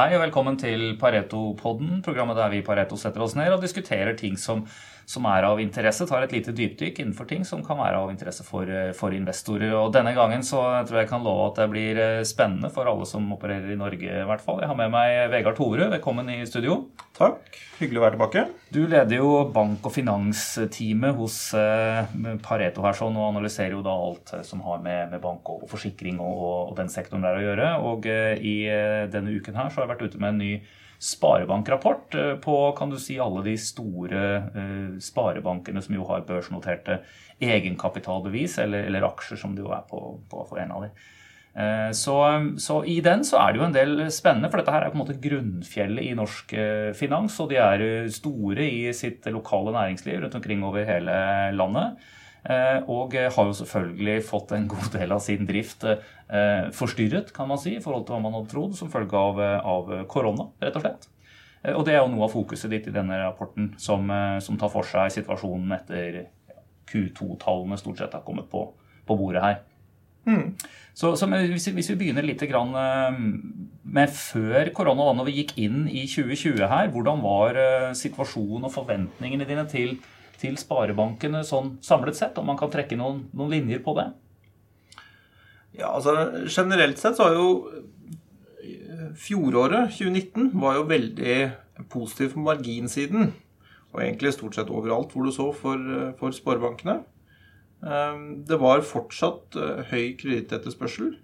Hei og velkommen til Pareto-podden, programmet der vi i Pareto setter oss ned og diskuterer ting som, som, er av interesse. Tar et lite dypdykk innenfor ting som kan være av interesse for, eh, for, investorer. Og denne gangen så tror jeg jeg kan love at det blir eh, spennende for alle som opererer i Norge, i hvert fall. Jeg har med meg Vegard Tore. Velkommen i studio. Takk. Hyggelig å være tilbake. Du leder jo bank- og finansteamet hos eh, Pareto her sånn, og analyserer jo da alt som har med, med bank og forsikring og, og, den sektoren der å gjøre. Og i denne uken her så har jeg vært ute med en ny sparebankrapport eh, på kan du si, alle de store uh, sparebankene som jo har børsnoterte egenkapitalbevis, eller, eller, aksjer, som det jo er på, på for en av de. Uh, så, så, i den så er det jo en del spennende, for dette her er på en måte grunnfjellet i norsk finans. Og de er store i sitt lokale næringsliv rundt omkring over hele landet. Eh, og har jo selvfølgelig fått en god del av sin drift eh, forstyrret, kan man si, i forhold til hva man hadde trodd, som følge av, av korona, rett og slett. Eh, og det er jo noe av fokuset ditt i denne rapporten, som, som tar for seg situasjonen etter Q2-tallene stort sett har kommet på, på bordet her. Mm. Så, så hvis, hvis, vi begynner litt grann med før korona, da når vi gikk inn i 2020 her, hvordan var situasjonen og forventningene dine til til sparebankene sånn samlet sett? Om man kan trekke noen, noen linjer på det? Ja, altså Generelt sett så har jo eh, fjoråret, 2019, var jo veldig positiv på marginsiden. Og egentlig stort sett overalt hvor du så for, eh, for sparebankene. Eh, det var fortsatt høy kredittetterspørsel.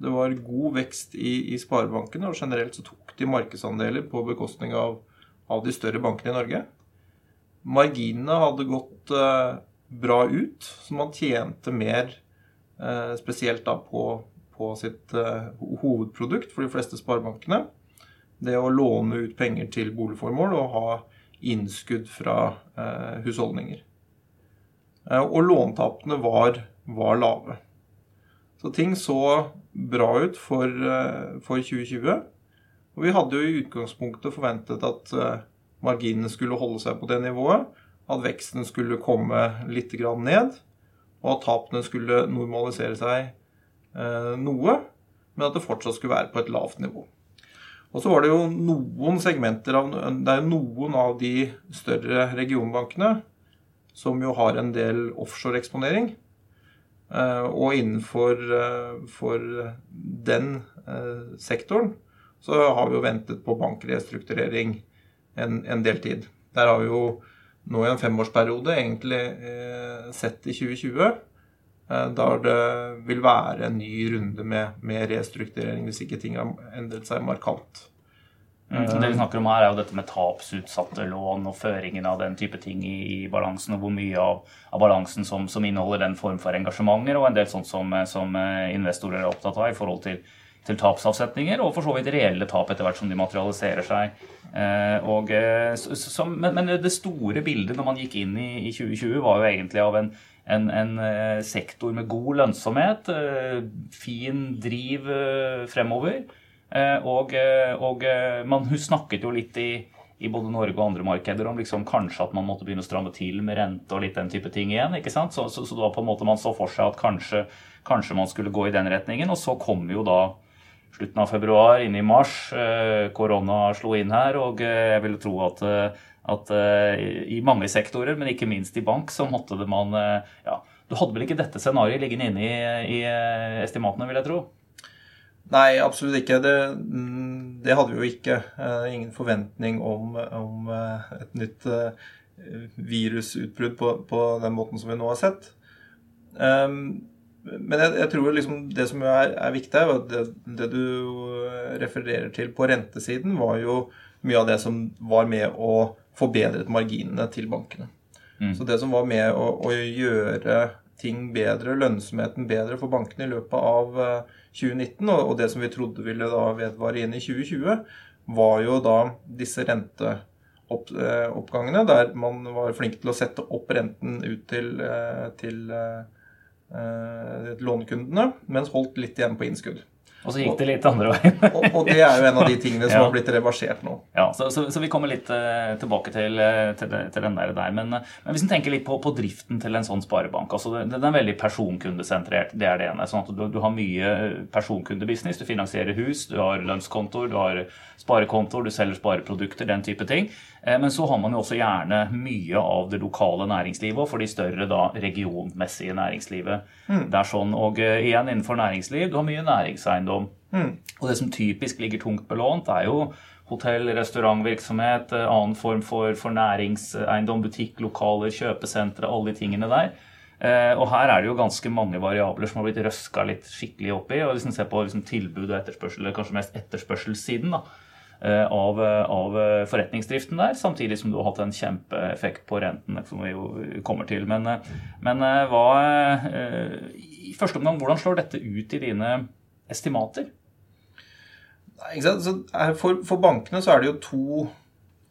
Det var god vekst i, i, sparebankene, og generelt så tok de markedsandeler på bekostning av, av de større bankene i Norge. Marginene hadde gått uh, bra ut, så man tjente mer uh, spesielt da på, på sitt uh, hovedprodukt for de fleste sparebankene. Det å låne ut penger til boligformål og ha innskudd fra husholdninger. og låntapene var, var, lave. Så ting så bra ut for, for 2020. Og vi hadde jo i utgangspunktet forventet at marginene skulle holde seg på det nivået, at veksten skulle komme litt ned, og at tapene skulle normalisere seg eh, noe, men at det fortsatt skulle være på et lavt nivå. Og så var det jo noen segmenter av Det er noen av de større regionbankene som jo har en del offshore-eksponering. Eh, og innenfor eh, den sektoren så har vi jo ventet på bankrestrukturering en, en, del tid. Der har vi jo nå i en femårsperiode egentlig eh, sett i 2020 eh, der det vil være en ny runde med, med restrukturering hvis ikke ting har endret seg markant. Mm, det vi snakker om her, er jo dette med tapsutsatte lån og føringen av den type ting i, i balansen, og hvor mye av, av balansen som, som, inneholder den form for engasjementer, og en del sånt som, som eh, investorer er opptatt av i forhold til til tapsavsetninger, og for så vidt reelle tap etter hvert som de materialiserer seg. Eh, og, eh, som, men, det store bildet når man gikk inn i, i 2020, var jo egentlig av en, en, en eh, sektor med god lønnsomhet, fin driv fremover. Og, og man snakket jo litt i, i både Norge og andre markeder om liksom kanskje at man måtte begynne å stramme til med rente og litt den type ting igjen. ikke sant? Så, så, så var på en måte man så for seg at kanskje, kanskje man skulle gå i den retningen. Og så kom jo da slutten av februar, inn i mars. Eh, korona slo inn her, og eh, jeg vil tro at, eh, at i mange sektorer, men ikke minst i bank, så måtte det man ja, Du hadde vel ikke dette scenarioet liggende inne i, i estimatene, vil jeg tro? Nei, absolutt ikke. Det, mm, det, hadde vi jo ikke. Ingen forventning om, om et nytt virusutbrudd på, på, den måten som vi nå har sett. Um, men jeg, jeg, tror liksom det som er, er viktig, er at det, det, du refererer til på rentesiden, var jo mye av det som var med å forbedre marginene til bankene. Mm. Så det som var med å, å, gjøre ting bedre, lønnsomheten bedre for bankene i løpet av 2019, og, og det som vi trodde ville da vedvare inn i 2020, var jo da disse renteoppgangene, der man var flink til å sette opp renten ut til, til Eh, lånekundene, mens holdt litt igjen på innskudd. Og så gikk det litt andre veien. og, og, det er jo en av de tingene som ja. har blitt reversert nå. Ja, Så, så, så vi kommer litt uh, tilbake til, uh, til, til, den der. der. Men, uh, men, hvis en tenker litt på, på, driften til en sånn sparebank altså Den er veldig personkundesentrert. Det er det ene. sånn at du, du har mye personkundebusiness. Du finansierer hus, du har lønnskontoer, du har sparekontoer, du selger spareprodukter, den type ting. Men så har man jo også gjerne mye av det lokale næringslivet, og for de større da regionmessige næringslivet. Mm. Det er sånn, Og igjen innenfor næringsliv, du har mye næringseiendom. Mm. Og det som typisk ligger tungt belånt, er jo hotell, restaurantvirksomhet, eh, annen form for, for næringseiendom, butikklokaler, kjøpesentre, alle de tingene der. Eh, og her er det jo ganske mange variabler som har blitt røska litt skikkelig opp i. Og en ser på liksom, tilbud og etterspørsel, eller kanskje mest etterspørselssiden da, eh, av, av, forretningsdriften der, samtidig som du har hatt en kjempeeffekt på renten, som vi jo kommer til. Men, men hva I første omgang, hvordan slår dette ut i dine estimater? For, for, bankene så er det jo to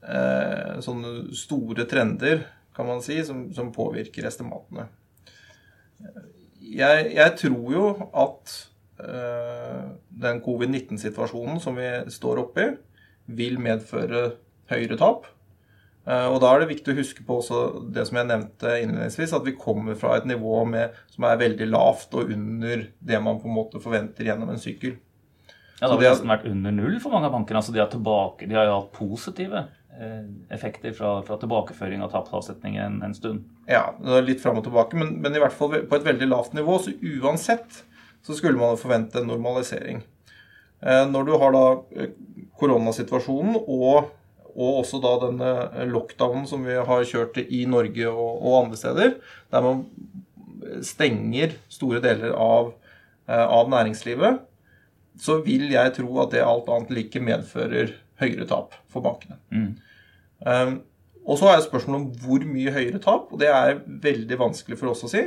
eh, sånne store trender, kan man si, som, som påvirker estimatene. Jeg, jeg, tror jo at eh, den covid-19-situasjonen som vi står oppe i, vil medføre høyere tap. Eh, og Da er det viktig å huske på også det som jeg nevnte innledningsvis, at vi kommer fra et nivå med, som er veldig lavt og under det man på en måte forventer gjennom en sykkel. Ja, Det har det nesten vært under null for mange av bankene. altså De har, tilbake, de har jo hatt positive eh, effekter fra, fra tilbakeføring av tapsavsetning en, en, stund. Ja, det er litt fram og tilbake, men, men, i hvert fall på et veldig lavt nivå. Så uansett så skulle man forvente en normalisering. Eh, når du har da koronasituasjonen og og også da denne lockdownen som vi har kjørt i Norge og, og andre steder, der man stenger store deler av, eh, av, næringslivet, så vil jeg tro at det alt annet like medfører høyere tap for bankene. Mm. Um, og så er spørsmålet om hvor mye høyere tap, og det er veldig vanskelig for oss å si.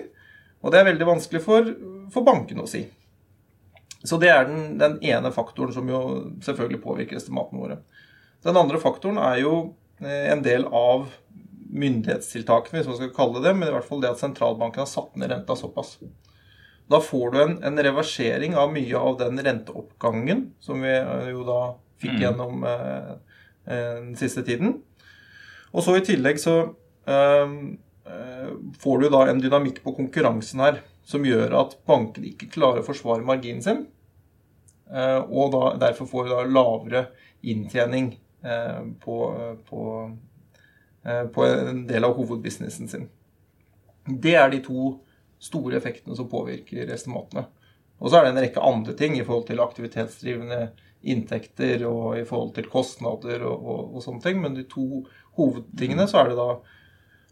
Og det er veldig vanskelig for, for bankene å si. Så det er den, den, ene faktoren som jo selvfølgelig påvirker estimatene våre. Den andre faktoren er jo eh, en del av myndighetstiltakene, hvis man skal kalle det men i hvert fall det at sentralbanken har satt ned renta såpass. Da får du en, en, reversering av mye av den renteoppgangen som vi eh, jo da fikk mm. gjennom eh, eh, den siste tiden. Og så i tillegg så eh, får du da en dynamikk på konkurransen her som gjør at bankene ikke klarer å forsvare marginen sin. Eh, og da, derfor får du da lavere inntjening Eh, på, på, eh, på en del av hovedbusinessen sin. Det er de to store effektene som påvirker estimatene. Og så er det en rekke andre ting i forhold til aktivitetsdrivende inntekter og i forhold til kostnader og, og, og sånne ting. Men de to hovedtingene så er det da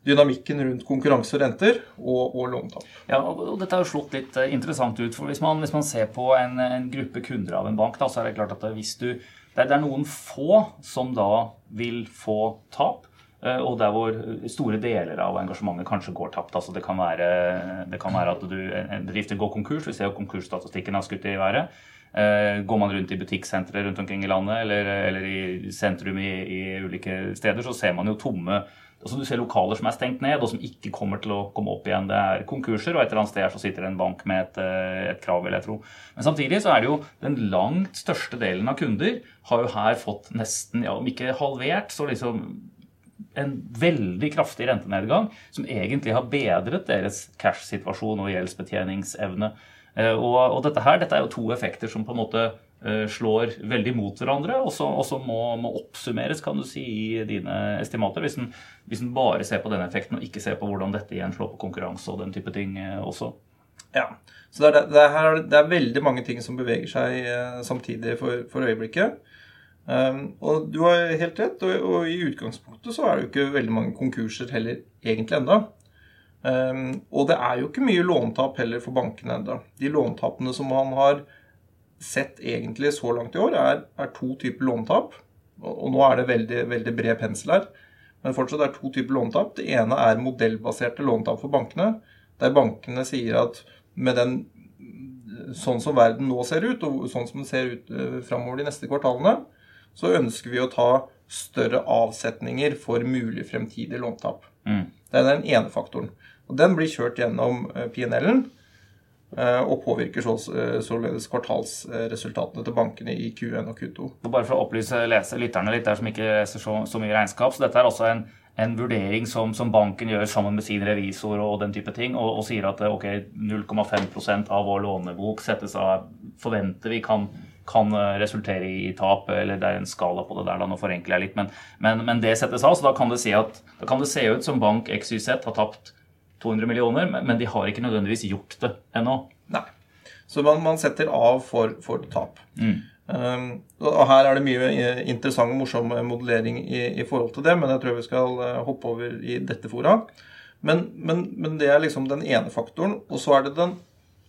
dynamikken rundt konkurranse og renter og, og låntap. Ja, og Dette har jo slått litt eh, interessant ut. for Hvis man, hvis man ser på en, en, gruppe kunder av en bank, da, så er det klart at hvis du det er, noen få som da vil få tap. Eh, og der hvor store deler av engasjementet kanskje går tapt. Altså det, kan være, det kan være at du, en bedrift går konkurs. Vi ser jo konkursstatistikken har skutt i været. Eh, går man rundt i butikksentre rundt omkring i landet eller, eller i sentrum i, i, ulike steder, så ser man jo tomme altså Du ser lokaler som er stengt ned, og som ikke kommer til å komme opp igjen. Det er konkurser, og et eller annet sted så sitter det en bank med et, eh, et, krav, vil jeg tro. Men samtidig så er det jo den langt største delen av kunder har jo her fått nesten, ja, om ikke halvert, så liksom en veldig kraftig rentenedgang som egentlig har bedret deres cash-situasjon og gjeldsbetjeningsevne. Eh, og, og dette her, dette er jo to effekter som på en måte Eh, slår veldig mot hverandre, og som må, må, oppsummeres kan du si, i dine estimater. Hvis en, hvis en bare ser på den effekten og ikke ser på hvordan dette igjen slår på konkurranse og den type ting eh, også. Ja, så det er, det er, det er veldig mange ting som beveger seg samtidig for, for øyeblikket. Um, og du har helt rett, og, og, i utgangspunktet så er det jo ikke veldig mange konkurser heller egentlig enda. Um, og det er jo ikke mye låntap heller for bankene enda. De låntapene som man har sett egentlig så langt i år, er, er to typer låntap. Og, og, nå er det veldig, veldig bred pensel her. Men fortsatt er to typer låntap. Det ene er modellbaserte låntap for bankene. Der bankene sier at med den sånn som verden nå ser ut, og sånn som den ser ut uh, framover de neste kvartalene, så ønsker vi å ta større avsetninger for mulig fremtidig låntap. Mm. Det er den ene faktoren. Og Den blir kjørt gjennom uh, PNL-en. Eh, og påvirker således kvartalsresultatene til bankene i Q1 og Q2. Bare for å opplyse lese, lytterne litt der som ikke leser så, så mye regnskap. så Dette er også en, en vurdering som, som, banken gjør sammen med sin revisor og den type ting, og, og sier at ok, 0,5% av vår lånebok settes av, forventer vi kan, kan resultere i tap, eller det er en skala på det der, da, nå forenkler jeg litt, men, men, men det settes av. Så da kan det, si at, da kan det se ut som bank XYZ har tapt 200 millioner, men de har ikke nødvendigvis gjort det ennå. Nei. Så man, man setter av for, for tap. Mm. Um, og Her er det mye eh, interessant og morsom modellering i, i, forhold til det, men jeg tror vi skal eh, hoppe over i dette fora. Men, men, men, det er liksom den ene faktoren. Og så er det den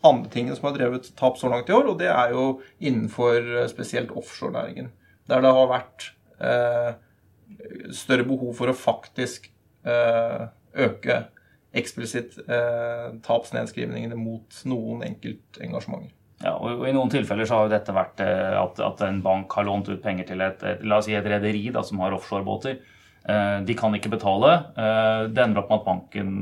andre tingen som har drevet tap så langt i år, og det er jo innenfor eh, spesielt offshorenæringen. Der det har vært eh, større behov for å faktisk eh, øke eksplisitt eh, tapsnedskrivningene mot noen enkeltengasjementer. Ja, og I noen tilfeller så har jo dette vært eh, at, at en bank har lånt ut penger til et, et la oss si et rederi som har offshorebåter. Eh, de kan ikke betale. Eh, det ender opp med at banken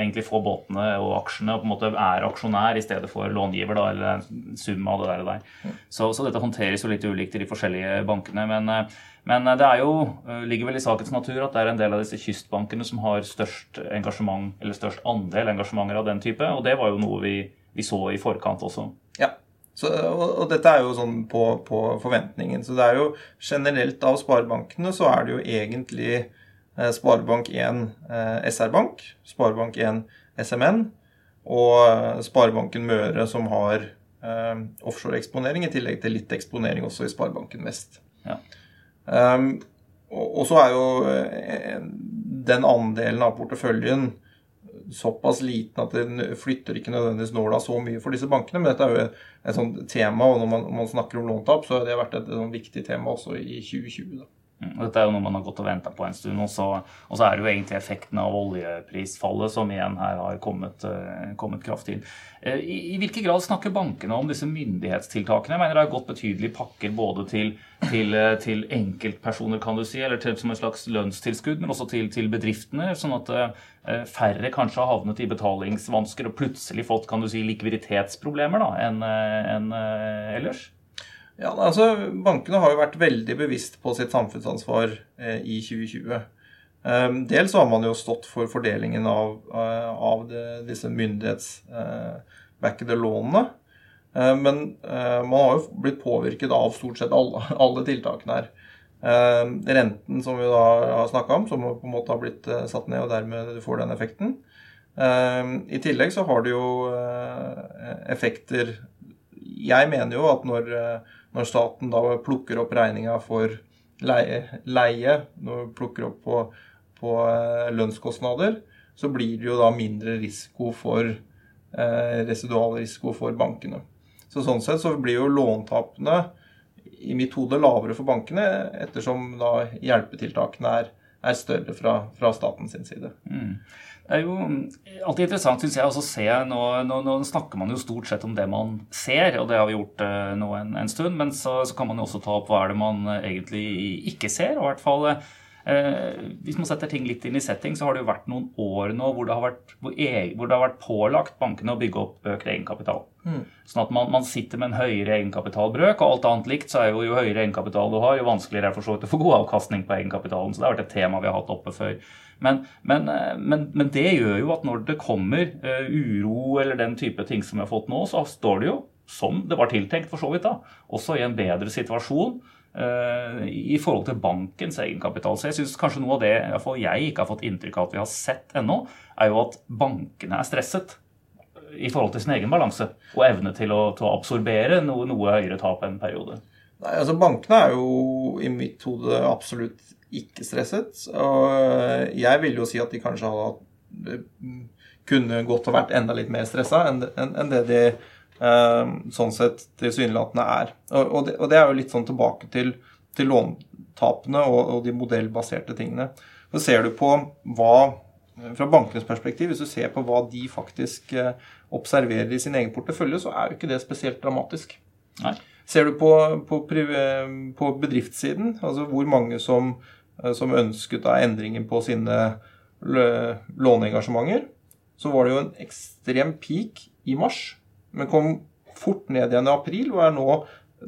egentlig få båtene og aksjene og på en måte er aksjonær i stedet for långiver, da, eller sum av det der. Og der. Så, så, dette håndteres jo litt ulikt i de forskjellige bankene. Men, eh, men det er jo, eh, ligger vel i sakens natur at det er en del av disse kystbankene som har størst engasjement, eller størst andel engasjementer av den type, og det var jo noe vi, vi så i forkant også. Ja, så, og, og, dette er jo sånn på, på, forventningen. Så det er jo generelt av sparebankene så er det jo egentlig eh, Sparebank1 eh, SR-bank, Sparebank1 SMN og eh, Sparebanken Møre som har eh, offshore-eksponering, i tillegg til litt eksponering også i Sparebanken Vest. Ja. Um, og, så er jo eh, den andelen av porteføljen såpass liten at den flytter ikke nødvendigvis nåla så mye for disse bankene. Men dette er jo et, et sånt tema, og når man, når man snakker om låntap, så har det vært et, et, et viktig tema også i 2020. da. Mm, og dette er jo noe man har gått og venta på en stund. Og så, og så, er det jo egentlig effekten av oljeprisfallet som igjen her har kommet, uh, kommet kraftig inn. Uh, i, i, hvilken grad snakker bankene om disse myndighetstiltakene? Jeg mener det har gått betydelige pakker både til, til, uh, til, enkeltpersoner, kan du si, eller til, som et slags lønnstilskudd, men også til, til bedriftene. Sånn at færre kanskje har havnet i betalingsvansker og plutselig fått kan du si, likviditetsproblemer enn en, ellers. Ja, altså Bankene har jo vært veldig bevisst på sitt samfunnsansvar eh, i 2020. Eh, dels har man jo stått for fordelingen av, eh, av det, disse myndighetsbackede eh, lånene. Eh, men eh, man har jo blitt påvirket av stort sett alle, alle tiltakene her. renten som vi da har snakka om, som på en måte har blitt satt ned, og dermed du får den effekten. I tillegg så har det jo effekter Jeg mener jo at når når staten da plukker opp regninga for leie, leie når du plukker opp på, på eh, lønnskostnader, så blir det jo da mindre risiko for eh, residualrisiko for bankene. Så Sånn sett så blir jo låntapene i mitt hode lavere for bankene, ettersom da hjelpetiltakene er, er større fra, fra statens side. Mm. Det er jo alltid interessant, syns jeg, å se nå, nå, nå, snakker man jo stort sett om det man ser, og det har vi gjort uh, nå en, en, stund. Men så, så, kan man jo også ta opp hva er det man uh, egentlig ikke ser. og i hvert fall uh, Hvis man setter ting litt inn i setting, så har det jo vært noen år nå hvor det har vært, hvor eg, hvor det har vært pålagt bankene å bygge opp økt egenkapital. Mm. Sånn at man, man, sitter med en høyere egenkapitalbrøk, og alt annet likt, så er jo jo høyere egenkapital du har, jo vanskeligere er for å få god avkastning på egenkapitalen. Så det har vært et tema vi har hatt oppe før. Men, men, eh, men, men, det gjør jo at når det kommer uh, uro eller den type ting som vi har fått nå, så står det jo, som det var tiltenkt for så vidt, da, også i en bedre situasjon uh, i forhold til bankens egenkapital. Så jeg syns kanskje noe av det i hvert fall jeg ikke har fått inntrykk av at vi har sett ennå, er jo at bankene er stresset i forhold til sin egen balanse og evne til å, til å absorbere noe, noe høyere tap en periode. Nei, altså Bankene er jo i mitt hode absolutt ikke stresset. Og jeg vil jo si at de kanskje hadde kunne godt ha vært enda litt mer stressa enn, enn det de eh, sånn sett tilsynelatende er. Og, det, og, det, er jo litt sånn tilbake til, til låntapene og, og, de modellbaserte tingene. Så ser du på hva fra bankenes perspektiv, hvis du ser på hva de faktisk eh, observerer i sin egen portefølje, så er jo ikke det spesielt dramatisk. Nei. Ser du på, på, på bedriftssiden, altså hvor mange som Eh, som ønsket da endringen på sine låneengasjementer, så var det jo en ekstrem peak i mars. men kom fort ned igjen i april og er nå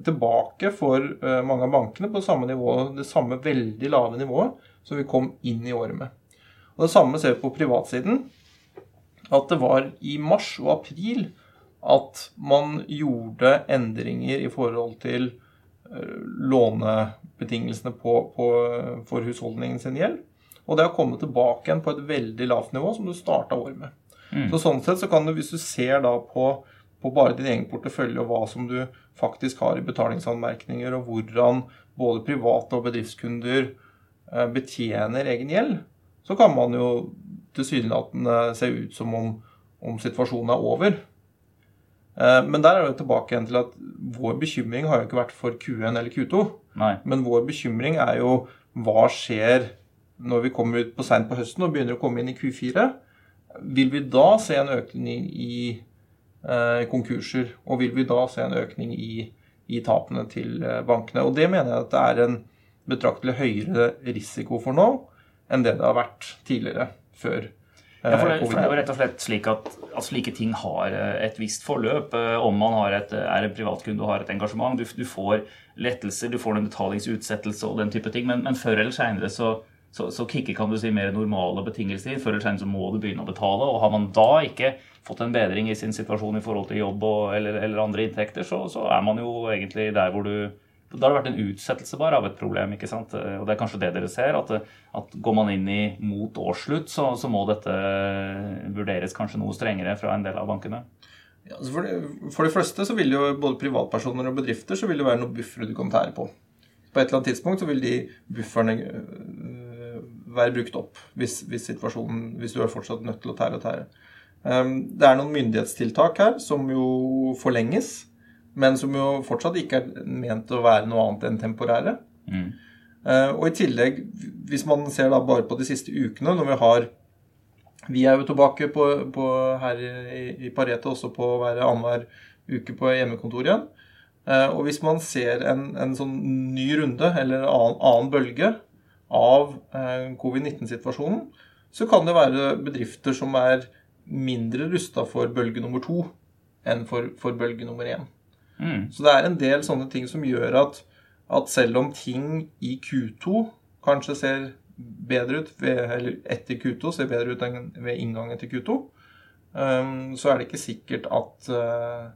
tilbake for eh, mange av bankene på samme nivå, det samme veldig lave nivået som vi kom inn i året med. Og Det samme ser vi på privatsiden. At det var i mars og april at man gjorde endringer i forhold til eh, lånebetingelsene på, på, for husholdningen sin gjeld. Og det har kommet tilbake igjen på et veldig lavt nivå, som du starta året med. Mm. Så Sånn sett så kan du, hvis du ser da på, på bare din egen portefølje og hva som du faktisk har i betalingsanmerkninger, og hvordan både private og bedriftskunder eh, betjener egen gjeld, så kan man jo tilsynelatende se ut som om, om situasjonen er over. Eh, men der er det tilbake igjen til at vår bekymring har jo ikke vært for Q1 eller Q2. Nei. Men vår bekymring er jo hva skjer når vi kommer ut på seint på høsten og begynner å komme inn i Q4. Vil vi da se en økning i eh, konkurser? Og vil vi da se en økning i, i tapene til eh, bankene? Og det mener jeg at det er en betraktelig høyere risiko for nå enn det det har vært tidligere, før ja, for det, for det, er jo rett og slett slik at, at, slike ting har eh, et visst forløp. Eh, om man et, er en privatkunde og har et engasjement. Du, du, får lettelser, du får en betalingsutsettelse og den type ting. Men, men før eller seinere så, så, så, kicker kan du si mer normale betingelser. Før eller seinere så må du begynne å betale. Og har man da ikke fått en bedring i sin situasjon i forhold til jobb og, eller, eller, andre inntekter, så, så er man jo egentlig der hvor du da har det vært en utsettelse bare av et problem. ikke sant? Og Det er kanskje det dere ser. At, at går man inn i mot årsslutt, så, så, må dette vurderes kanskje noe strengere fra en del av bankene. Ja, altså for, de, for, de, fleste så vil jo både privatpersoner og bedrifter så vil det være noen buffere du kan tære på. På et eller annet tidspunkt så vil de bufferne øh, være brukt opp hvis, hvis, situasjonen, hvis du er fortsatt nødt til å tære og tære. Um, det er noen myndighetstiltak her som jo forlenges men som jo fortsatt ikke er ment å være noe annet enn temporære. Mm. Uh, og i tillegg, hvis man ser da bare på de siste ukene, når vi har Vi er jo tilbake på, på her i, i Pareto også på å være annenhver uke på hjemmekontor igjen. Uh, og hvis man ser en, en, sånn ny runde, eller annen, annen bølge, av uh, covid-19-situasjonen, så kan det være bedrifter som er mindre rusta for bølge nummer to enn for, for bølge nummer én. Mm. Så det er en del sånne ting som gjør at, at selv om ting i Q2 kanskje ser bedre ut ved, eller etter Q2 ser bedre ut enn ved inngangen til Q2, um, så er det ikke sikkert at uh,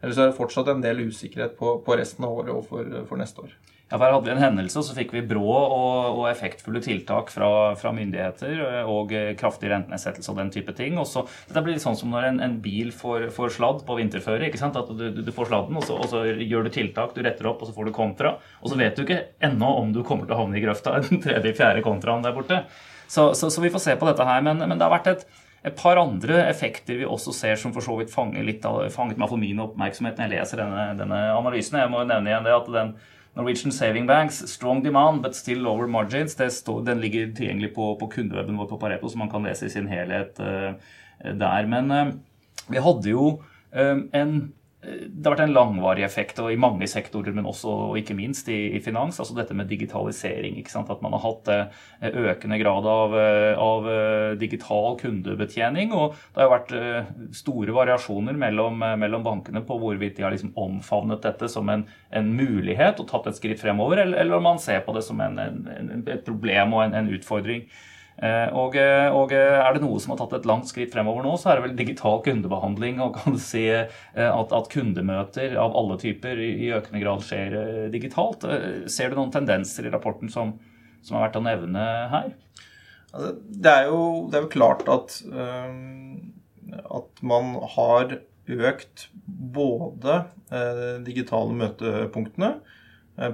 Eller så er det fortsatt en del usikkerhet på, på resten av året og for, for neste år. Ja, Der hadde vi en hendelse, og så fikk vi brå og, og effektfulle tiltak fra, fra, myndigheter eh, og eh, kraftig rentenedsettelse og den type ting. Og så, dette blir litt sånn som når en, en bil får, får, sladd på vinterføre. ikke sant? At du, du, du får sladden, og så, og så, gjør du tiltak, du retter opp, og så får du kontra. Og så vet du ikke ennå om du kommer til å havne i grøfta den tredje, fjerde kontraen der borte. Så, så, så, vi får se på dette her. Men, men det har vært et, et par andre effekter vi også ser som for så vidt fanger litt av, fanget meg for min oppmerksomhet når jeg leser denne, denne analysen. Jeg må nevne igjen det at den Norwegian Saving Banks, strong demand, but still lower margins. Stod, den ligger tilgjengelig på, på kundeweben vår på Pareto, så man kan lese i sin helhet uh, der. Men uh, vi hadde jo uh, en det har vært en langvarig effekt og i mange sektorer, men også og ikke minst i, i, finans. altså Dette med digitalisering. At man har hatt eh, økende grad av, eh, av, eh, digital kundebetjening. Og det har vært store variasjoner mellom, mellom bankene på hvorvidt de har liksom omfavnet dette som en, en, mulighet og tatt et skritt fremover, eller, eller om man ser på det som en, et problem og en, utfordring. Eh, og, eh, og, eh, er det noe som har tatt et langt skritt fremover nå, så er det vel digital kundebehandling og kan si at, at kundemøter av alle typer i økende grad skjer digitalt. Ser du noen tendenser i rapporten som, som er verdt å nevne her? Altså, det, er jo, det er jo klart at, at man har økt både digitale møtepunktene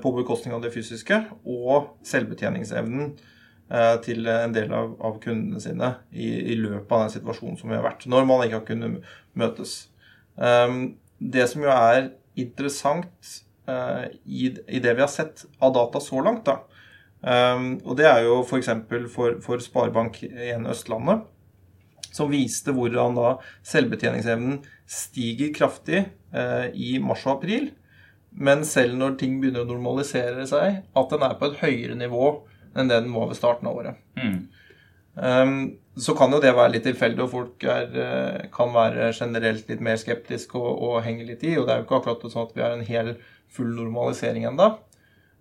på bekostning av det fysiske, og selvbetjeningsevnen til en del av, av kundene sine i, i, løpet av den situasjonen som vi har vært, når man ikke har kunnet møtes. Um, det som jo er interessant uh, i, i, det vi har sett av data så langt, da, um, og det er jo f.eks. for, for, for Sparebank1 Østlandet, som viste hvordan da selvbetjeningsevnen stiger kraftig uh, i mars og april, men selv når ting begynner å normalisere seg, at den er på et høyere nivå enn det den var ved starten av året. Mm. Um, så kan jo det være litt tilfeldig, og folk er, eh, kan være generelt litt mer skeptiske og, og henge litt i. Og det er jo ikke akkurat sånn at vi har en hel full normalisering enda.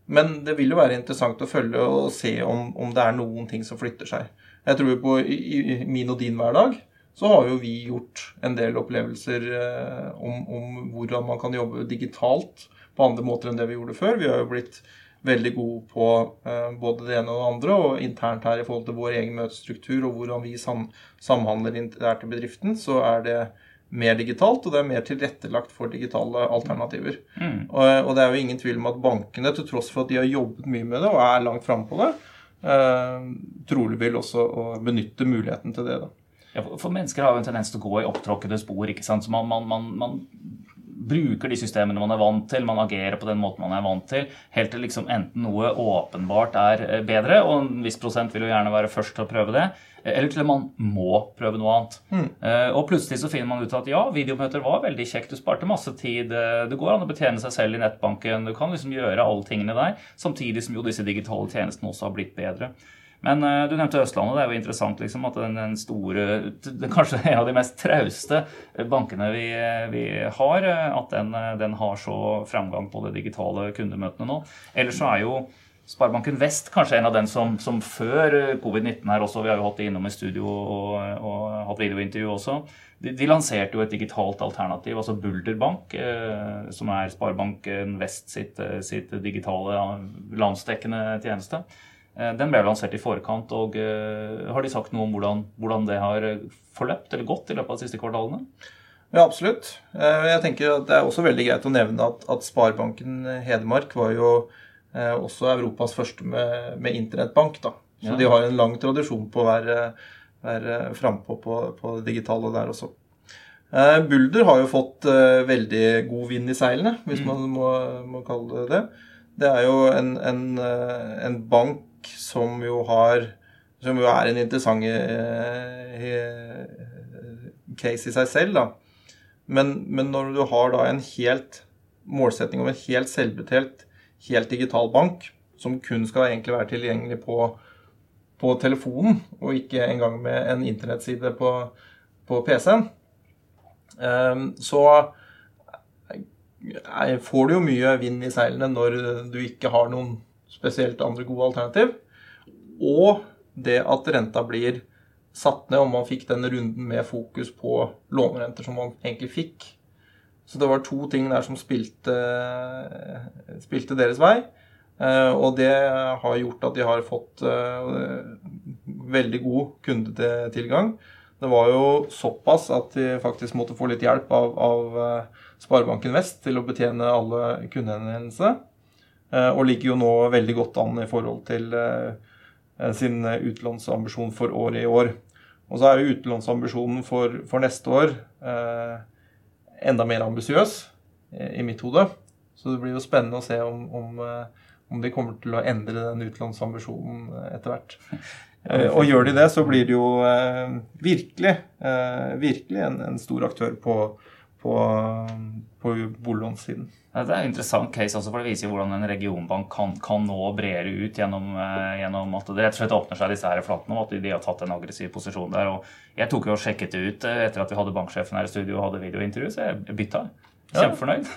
Men det vil jo være interessant å følge og se om, om det er noen ting som flytter seg. Jeg tror på i, i min og din hverdag så har jo vi gjort en del opplevelser eh, om, om, hvordan man kan jobbe digitalt på andre måter enn det vi gjorde før. Vi har jo blitt veldig gode på eh, både det ene og det andre, og internt her i forhold til vår egen møtestruktur og hvordan vi sam samhandler internt i bedriften, så er det mer digitalt, og det er mer tilrettelagt for digitale alternativer. Mm. Og, og, det er jo ingen tvil om at bankene, til tross for at de har jobbet mye med det og er langt framme på det, eh, trolig vil også benytte muligheten til det. da. Ja, for mennesker har jo en tendens til å gå i opptråkkede spor. ikke sant? Så man, man, man, man bruker de systemene man er vant til, man agerer på den måten man er vant til, helt til liksom enten noe åpenbart er eh, bedre, og en viss prosent vil jo gjerne være først til å prøve det, eller til at man må prøve noe annet. Mm. Og plutselig så finner man ut at ja, videomøter var veldig kjekt, du sparte masse tid, eh, det går an å betjene seg selv i nettbanken, du kan liksom gjøre alle tingene der, samtidig som jo disse digitale tjenestene også har blitt bedre. Men uh, du nevnte Østlandet. Det er jo interessant liksom, at den, den, store den, Kanskje en av de mest trauste bankene vi, vi har, at den, den, har så framgang på de digitale kundemøtene nå. Ellers så er jo Sparebanken Vest kanskje en av den som, som før covid-19 her også, vi har jo hatt det innom i studio og, og hatt videointervju også, de, de, lanserte jo et digitalt alternativ, altså Bulder Bank, eh, som er Sparebanken Vest sitt, sitt digitale landsdekkende tjeneste. Eh, den ble lansert i forkant, og eh, har de sagt noe om hvordan, hvordan det har forløpt eller gått i løpet av de siste kvartalene? Ja, absolutt. Eh, jeg tenker at Det er også veldig greit å nevne at, at Sparebanken Hedmark var jo også Europas første med, med internettbank. da. Så ja. de har en lang tradisjon på å være, være frampå på, på det digitale der også. Bulder har jo fått veldig god vind i seilene, hvis mm. man må, må, kalle det det. Det er jo en, en, en bank som jo har Som jo er en interessant eh, case i seg selv, da. Men, men, når du har da en helt målsetting om en helt selvbetjent, helt digital bank, som kun skal egentlig være tilgjengelig på, på telefonen, og ikke engang med en internettside på, på PC-en, eh, så får du jo mye vind i seilene når du ikke har noen spesielt andre gode alternativ. Og det at renta blir satt ned, og man fikk den runden med fokus på lånerenter som man egentlig fikk. Så det var to ting der som spilte, spilte deres vei. Eh, og det har gjort at de har fått eh, veldig god kundetilgang. Det var jo såpass at de faktisk måtte få litt hjelp av, av eh, Sparebanken Vest til å betjene alle kundehenvendelsene. Og ligger jo nå veldig godt an i forhold til Eh, sin utlånsambisjon for året i år. Og så er jo utlånsambisjonen for, for neste år eh, enda mer ambisiøs eh, i mitt hode. Så det blir jo spennende å se om, om, eh, om de kommer til å endre den utlånsambisjonen etter hvert. Eh, og gjør de det, så blir det jo eh, virkelig, virkelig en, en, stor aktør på, på, på boliglånssiden. Det er en interessant case, også, for det viser jo hvordan en regionbank kan, kan nå bredere ut gjennom, eh, gjennom, at det rett og slett åpner seg disse her flatene, og at de har tatt en aggressiv posisjon der. og Jeg tok jo og sjekket det ut eh, etter at vi hadde banksjefen her i studio og hadde videointervju, så jeg bytta. Kjempefornøyd.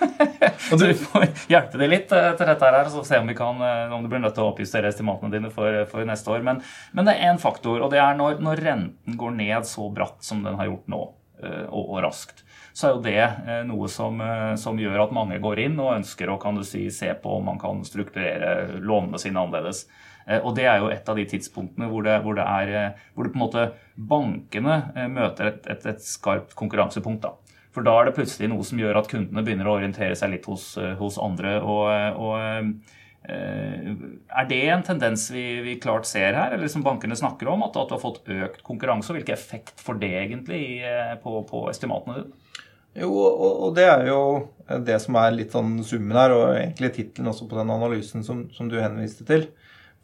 Og du får hjelpe deg litt eh, til dette her, så se om, vi kan, om du blir nødt til å oppjustere estimatene dine for, for neste år. Men, men, det er én faktor, og det er når, når renten går ned så bratt som den har gjort nå, og, og raskt så er jo det eh, noe som, eh, som, gjør at mange går inn og ønsker å kan du si, se på om man kan strukturere lånene sine annerledes. Eh, og Det er jo et av de tidspunktene hvor det, hvor det, er, hvor det på en måte bankene møter et, et, et skarpt konkurransepunkt. da. For da er det plutselig noe som gjør at kundene begynner å orientere seg litt hos, hos andre. og, og er det en tendens vi, vi, klart ser her, eller som bankene snakker om? At, at du har fått økt konkurranse? og Hvilken effekt får det egentlig på, på estimatene dine? Jo, og, det er jo det som er litt sånn summen her, og egentlig tittelen også på den analysen som, som du henviste til.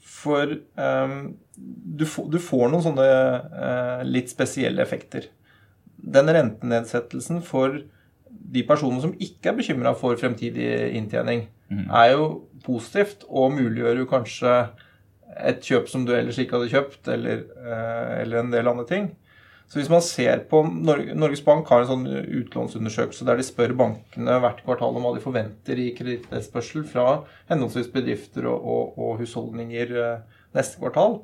For um, du, du, får noen sånne uh, litt spesielle effekter. Den rentenedsettelsen for de personene som ikke er bekymra for fremtidig inntjening, mm. er jo positivt og muliggjør jo kanskje et kjøp som du ellers ikke hadde kjøpt, eller, eller en del andre ting. Så hvis man ser på Norges Bank har en sånn utlånsundersøkelse der de spør bankene hvert kvartal om hva de forventer i kredittetterspørsel fra henholdsvis bedrifter og, og, og, husholdninger neste kvartal.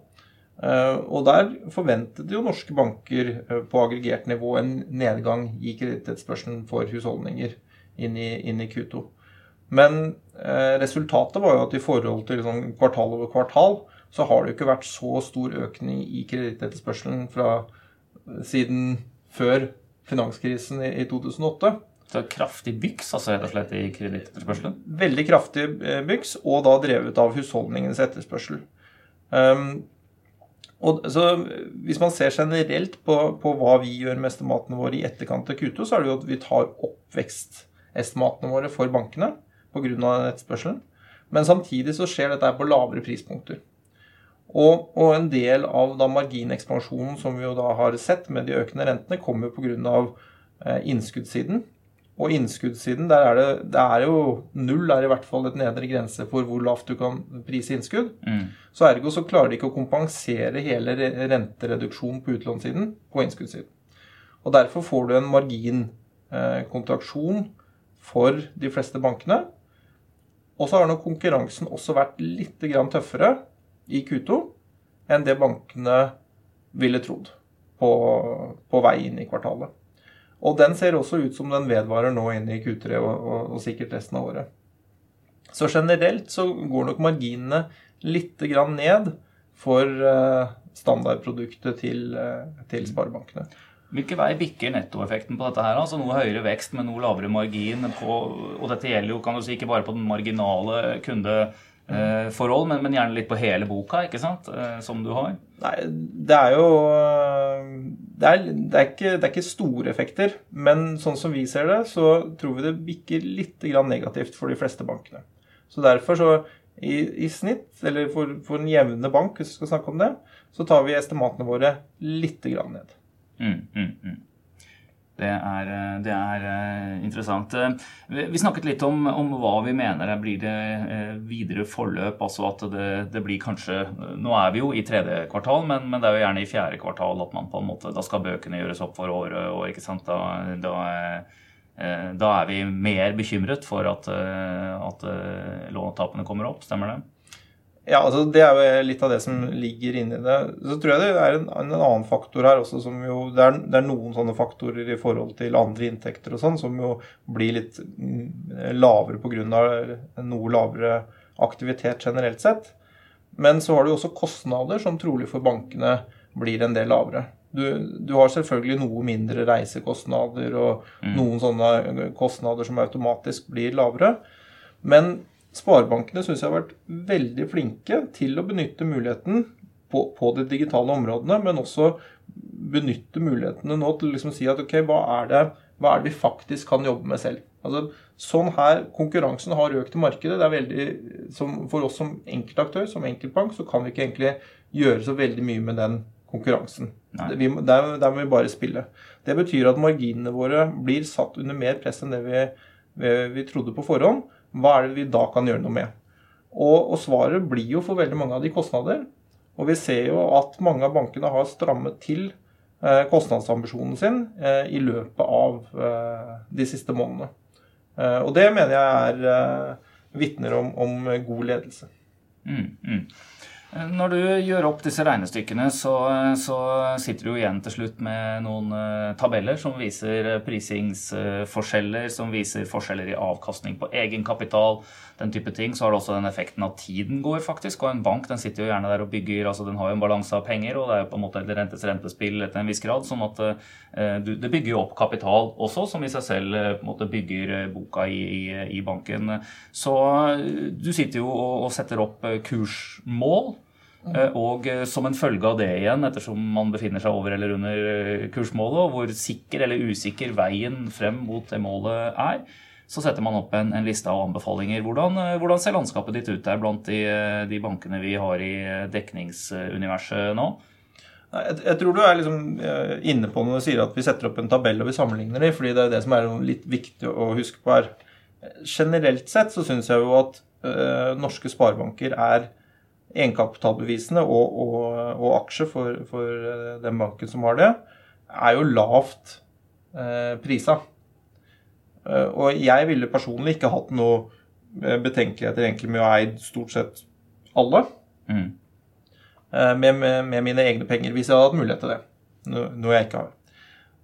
Og der forventet jo norske banker på aggregert nivå en nedgang i kredittetterspørselen for husholdninger inn i, inn i Q2. Men eh, resultatet var jo at i forhold til sånn kvartal over kvartal, så har det jo ikke vært så stor økning i kredittetterspørselen fra eh, siden før finanskrisen i, i 2008. Så kraftig byks altså rett og slett i kredittetterspørselen? Veldig kraftig eh, byks, og da drevet av husholdningens etterspørsel. Um, og så Hvis man ser generelt på, på hva vi gjør med estimatene våre i etterkant av Q2, så er det jo at vi tar opp vekstestimatene våre for bankene pga. etterspørselen. Men samtidig så skjer dette på lavere prispunkter. Og, og, en del av da marginekspansjonen som vi jo da har sett med de økende rentene, kommer pga. Eh, innskuddssiden. Og innskuddssiden, der er det, det er jo null er i hvert fall et nedre grense for hvor lavt du kan prise innskudd. Mm. Så ergo så klarer de ikke å kompensere hele rentereduksjonen på utlånssiden på innskuddssiden. Og derfor får du en marginkontraksjon eh, for de fleste bankene. Og så har nok konkurransen også vært litt tøffere i Q2 enn det bankene ville trodd på, på, vei inn i kvartalet. Og den ser også ut som den vedvarer nå inn i Q3 og, og, og sikkert resten av året. Så generelt så går nok marginene litt ned for eh, standardproduktet til, eh, til sparebankene. Hvilken vei bikker nettoeffekten på dette her? Altså Noe høyere vekst med noe lavere margin. På, og dette gjelder jo kan du si, ikke bare på den marginale kundeforhold, men, men, gjerne litt på hele boka, ikke sant? Eh, som du har. Nei, det er jo det er, det, er ikke, det er, ikke, store effekter. Men sånn som vi ser det, så tror vi det bikker litt negativt for de fleste bankene. Så derfor så i, i snitt, eller for, for en jevne bank, hvis vi skal snakke om det, så tar vi estimatene våre litt ned. Mm, mm, mm. Det er, eh, det er, eh, interessant. Eh, vi snakket litt om, om, hva vi mener blir det videre forløp. Altså at det, det, blir kanskje Nå er vi jo i tredje kvartal, men, men, det er jo gjerne i fjerde kvartal at man på en måte Da skal bøkene gjøres opp for året, og ikke sant. Da, da, da er vi mer bekymret for at, at lånetapene kommer opp. Stemmer det? Ja, altså Det er jo litt av det som ligger inni det. Så tror jeg det er en, en annen faktor her også som jo det er, det er, noen sånne faktorer i forhold til andre inntekter og sånn som jo blir litt mm, lavere pga. noe lavere aktivitet generelt sett. Men så har du også kostnader som trolig for bankene blir en del lavere. Du, du har selvfølgelig noe mindre reisekostnader og mm. noen sånne kostnader som automatisk blir lavere. Men Sparebankene syns jeg har vært veldig flinke til å benytte muligheten på, på de digitale områdene, men også benytte mulighetene nå til å liksom si at ok, hva er, det, hva er det vi faktisk kan jobbe med selv? Altså, sånn her, Konkurransen har økt i markedet. det er veldig, som, For oss som enkeltaktør, som enkeltbank, så kan vi ikke egentlig gjøre så veldig mye med den konkurransen. Vi, der, der, må vi bare spille. Det betyr at marginene våre blir satt under mer press enn det vi, vi, vi trodde på forhånd. Hva er det vi da kan gjøre noe med? Og, og, svaret blir jo for veldig mange av de kostnader. Og vi ser jo at mange av bankene har strammet til eh, kostnadsambisjonen sin eh, i løpet av eh, de siste månedene. Eh, og det mener jeg er eh, vitner om, om, god ledelse. Mm, mm. Når du gjør opp disse regnestykkene, så, så, sitter du igjen til slutt med noen uh, tabeller som viser prisingsforskjeller, som viser forskjeller i avkastning på egenkapital, den type ting. Så har det også den effekten at tiden går, faktisk. Og en bank den sitter jo gjerne der og bygger altså Den har jo en balanse av penger, og det er jo på en måte et rentes rentespill etter en viss grad. sånn at du, det bygger jo opp kapital også, som i seg selv uh, på en måte bygger boka i, i, i banken. Så du sitter jo og, og setter opp kursmål. Eh, og eh, som en følge av det igjen, ettersom man befinner seg over eller under eh, kursmålet, og hvor sikker eller usikker veien frem mot det målet er, så setter man opp en, en liste av anbefalinger. Hvordan, hvordan, ser landskapet ditt ut der blant de, de bankene vi har i dekningsuniverset nå? Jeg, tror du er liksom inne på når du sier at vi setter opp en tabell og vi sammenligner dem, fordi det er det som er litt viktig å huske på her. Generelt sett så syns jeg jo at norske sparebanker er egenkapitalbevisene og, og, og aksjer for, for, den banken som har det, er jo lavt eh, prisa. Og jeg ville personlig ikke hatt noe betenkeligheter egentlig med å eie stort sett alle. Mm. Med, med, med, mine egne penger, hvis jeg hadde hatt mulighet til det. Noe jeg ikke har.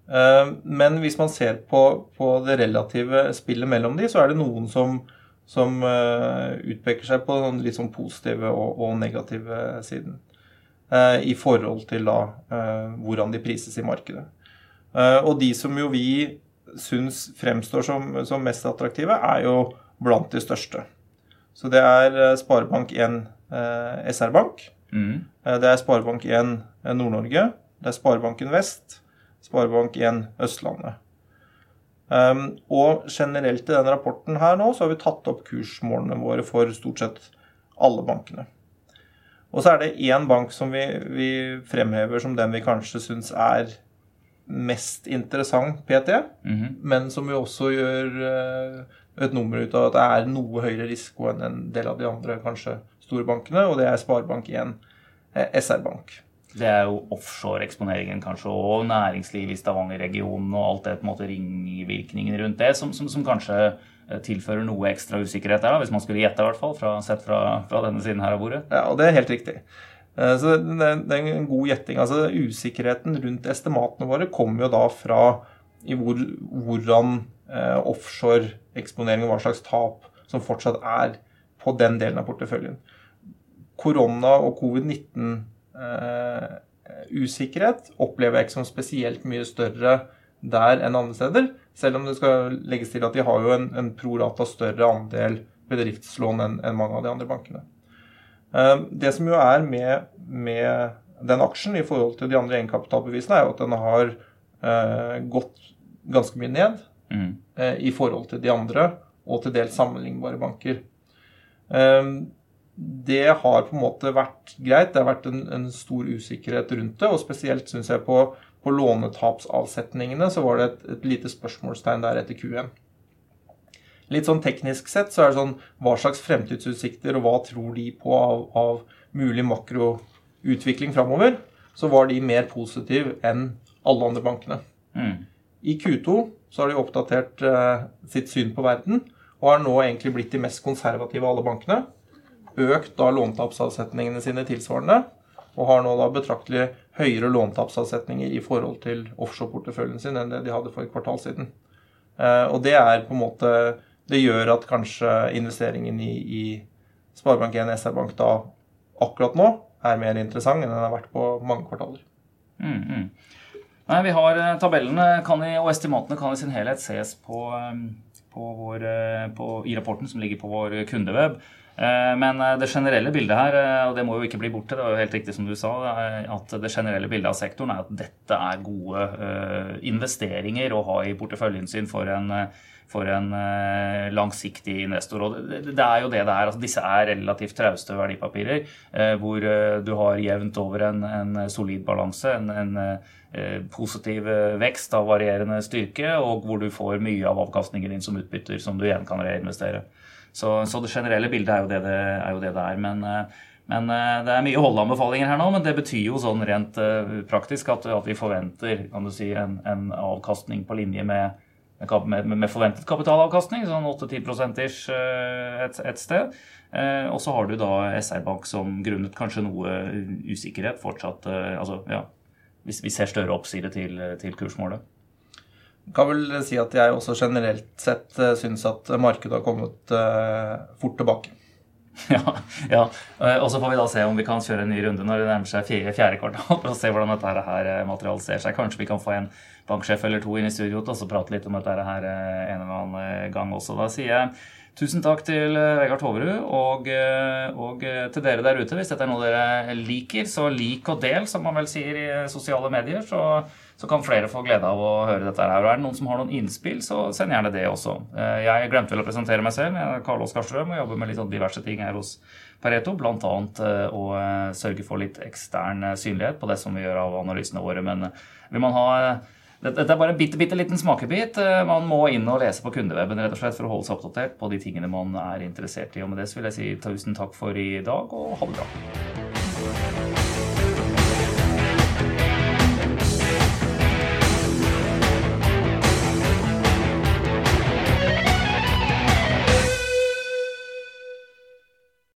Eh, men hvis man ser på, på, det relative spillet mellom de, så er det noen som, som utpeker seg på den litt sånn positive og, og negative siden. I forhold til da hvordan de prises i markedet. og de som jo vi syns fremstår som, som, mest attraktive, er jo blant de største. Så det er Sparebank1 SR-Bank. Mm. det er Sparebank1 Nord-Norge. Det er Sparebanken Vest. Sparebank1 Østlandet. Um, og generelt i denne rapporten her nå så har vi tatt opp kursmålene våre for stort sett alle bankene. Og så er det én bank som vi, vi, fremhever som den vi kanskje syns er mest interessant PT, mm -hmm. men som jo også gjør uh, et nummer ut av at det er noe høyere risiko enn en del av de andre kanskje store bankene, og det er Sparebank1 eh, SR-Bank. Det er jo offshore-eksponeringen kanskje, og næringsliv i Stavanger-regionen og alt det på en måte ringvirkningen rundt det, som, som, som, kanskje eh, tilfører noe ekstra usikkerhet der, da, hvis man skulle gjette, i hvert fall, fra, sett fra, fra, denne siden her av bordet. Ja, og det er helt riktig. Eh, så det, er en god gjetting. Altså, usikkerheten rundt estimatene våre kommer jo da fra hvor, hvordan eh, offshore-eksponering og hva slags tap som fortsatt er på den delen av porteføljen. Korona og covid-19 uh, usikkerhet opplever jeg ikke som spesielt mye større der enn andre steder. Selv om det skal legges til at de har jo en, en prorata større andel bedriftslån enn en mange av de andre bankene. Uh, det som jo er med, med, den aksjen i forhold til de andre egenkapitalbevisene, er jo at den har eh, gått ganske mye ned mm. i forhold til de andre og til dels sammenlignbare banker. Eh, det har på en måte vært greit. Det har vært en, en stor usikkerhet rundt det. Og spesielt syns jeg på, på, lånetapsavsetningene så var det et, et, lite spørsmålstegn der etter Q1. Litt sånn teknisk sett så er det sånn hva slags fremtidsutsikter og hva tror de på av, av mulig makroutvikling framover, så var de mer positive enn alle andre bankene. Mm. I Q2 så har de oppdatert eh, sitt syn på verden og har nå egentlig blitt de mest konservative av alle bankene økt da låntapsavsetningene sine tilsvarende, og har nå da betraktelig høyere låntapsavsetninger i forhold til offshore-porteføljen sin enn det de hadde for et kvartal siden. Eh, og det er på en måte Det gjør at kanskje investeringen i, i Sparebank1 SR-Bank da akkurat nå er mer interessant enn den har vært på mange kvartaler. Mm, mm. Nei, vi har eh, Tabellene i, og estimatene kan i sin helhet ses på, eh, på vår, på, i rapporten som ligger på vår kundeweb. Eh, men eh, det generelle bildet her, eh, og det må jo ikke bli borte, det var jo helt riktig som du sa, at det generelle bildet av sektoren er at dette er gode investeringer å ha i porteføljen sin for en, for en langsiktig investor. Og det er jo det det er. Altså, disse er relativt trauste verdipapirer hvor du har jevnt over en, en solid balanse, en, en positiv vekst av varierende styrke, og hvor du får mye av avkastningen din som utbytter som du igjen kan reinvestere. Så, så, det generelle bildet er jo det det er. Jo det det er. Men, eh, men, eh, det er mye holdeanbefalinger her nå, men det betyr jo sånn rent eh, praktisk at, at vi forventer si, en, en avkastning på linje med, med, med forventet kapitalavkastning, sånn 8-10 ish et, et sted. Og så har du da SR-Bank som grunnet kanskje noe usikkerhet fortsatt altså, ja, vi ser større oppside til, til kursmålet kan vel si at jeg også generelt sett uh, syns at markedet har kommet uh, fort tilbake. Ja, ja. Eh, og så får vi da se om vi kan kjøre en ny runde når det nærmer seg fjerde, kvartal, å se hvordan dette her materialiserer seg. Kanskje vi kan få en banksjef eller to inn i studio og så prate litt om dette her en eller annen gang også. Da sier jeg tusen takk til Vegard Toverud og, og, til dere der ute. Hvis dette er noe dere liker, så lik og del, som man vel sier i sosiale medier. så så kan flere få glede av å høre dette her. Og er det noen som har noen innspill, så send gjerne det også. Eh, jeg glemte vel å presentere meg selv. Jeg er Karl Oskar Strøm og jobber med litt sånn diverse ting her hos Pareto. Bl.a. Eh, å eh, sørge for litt ekstern synlighet på det som vi gjør av analysene våre. Men vil man ha Dette er bare en bitte, bitte liten smakebit. Man må inn og lese på kundeweben rett og slett for å holde seg oppdatert på de tingene man er interessert i. Og med det så vil jeg si tusen takk for i dag, og ha det bra.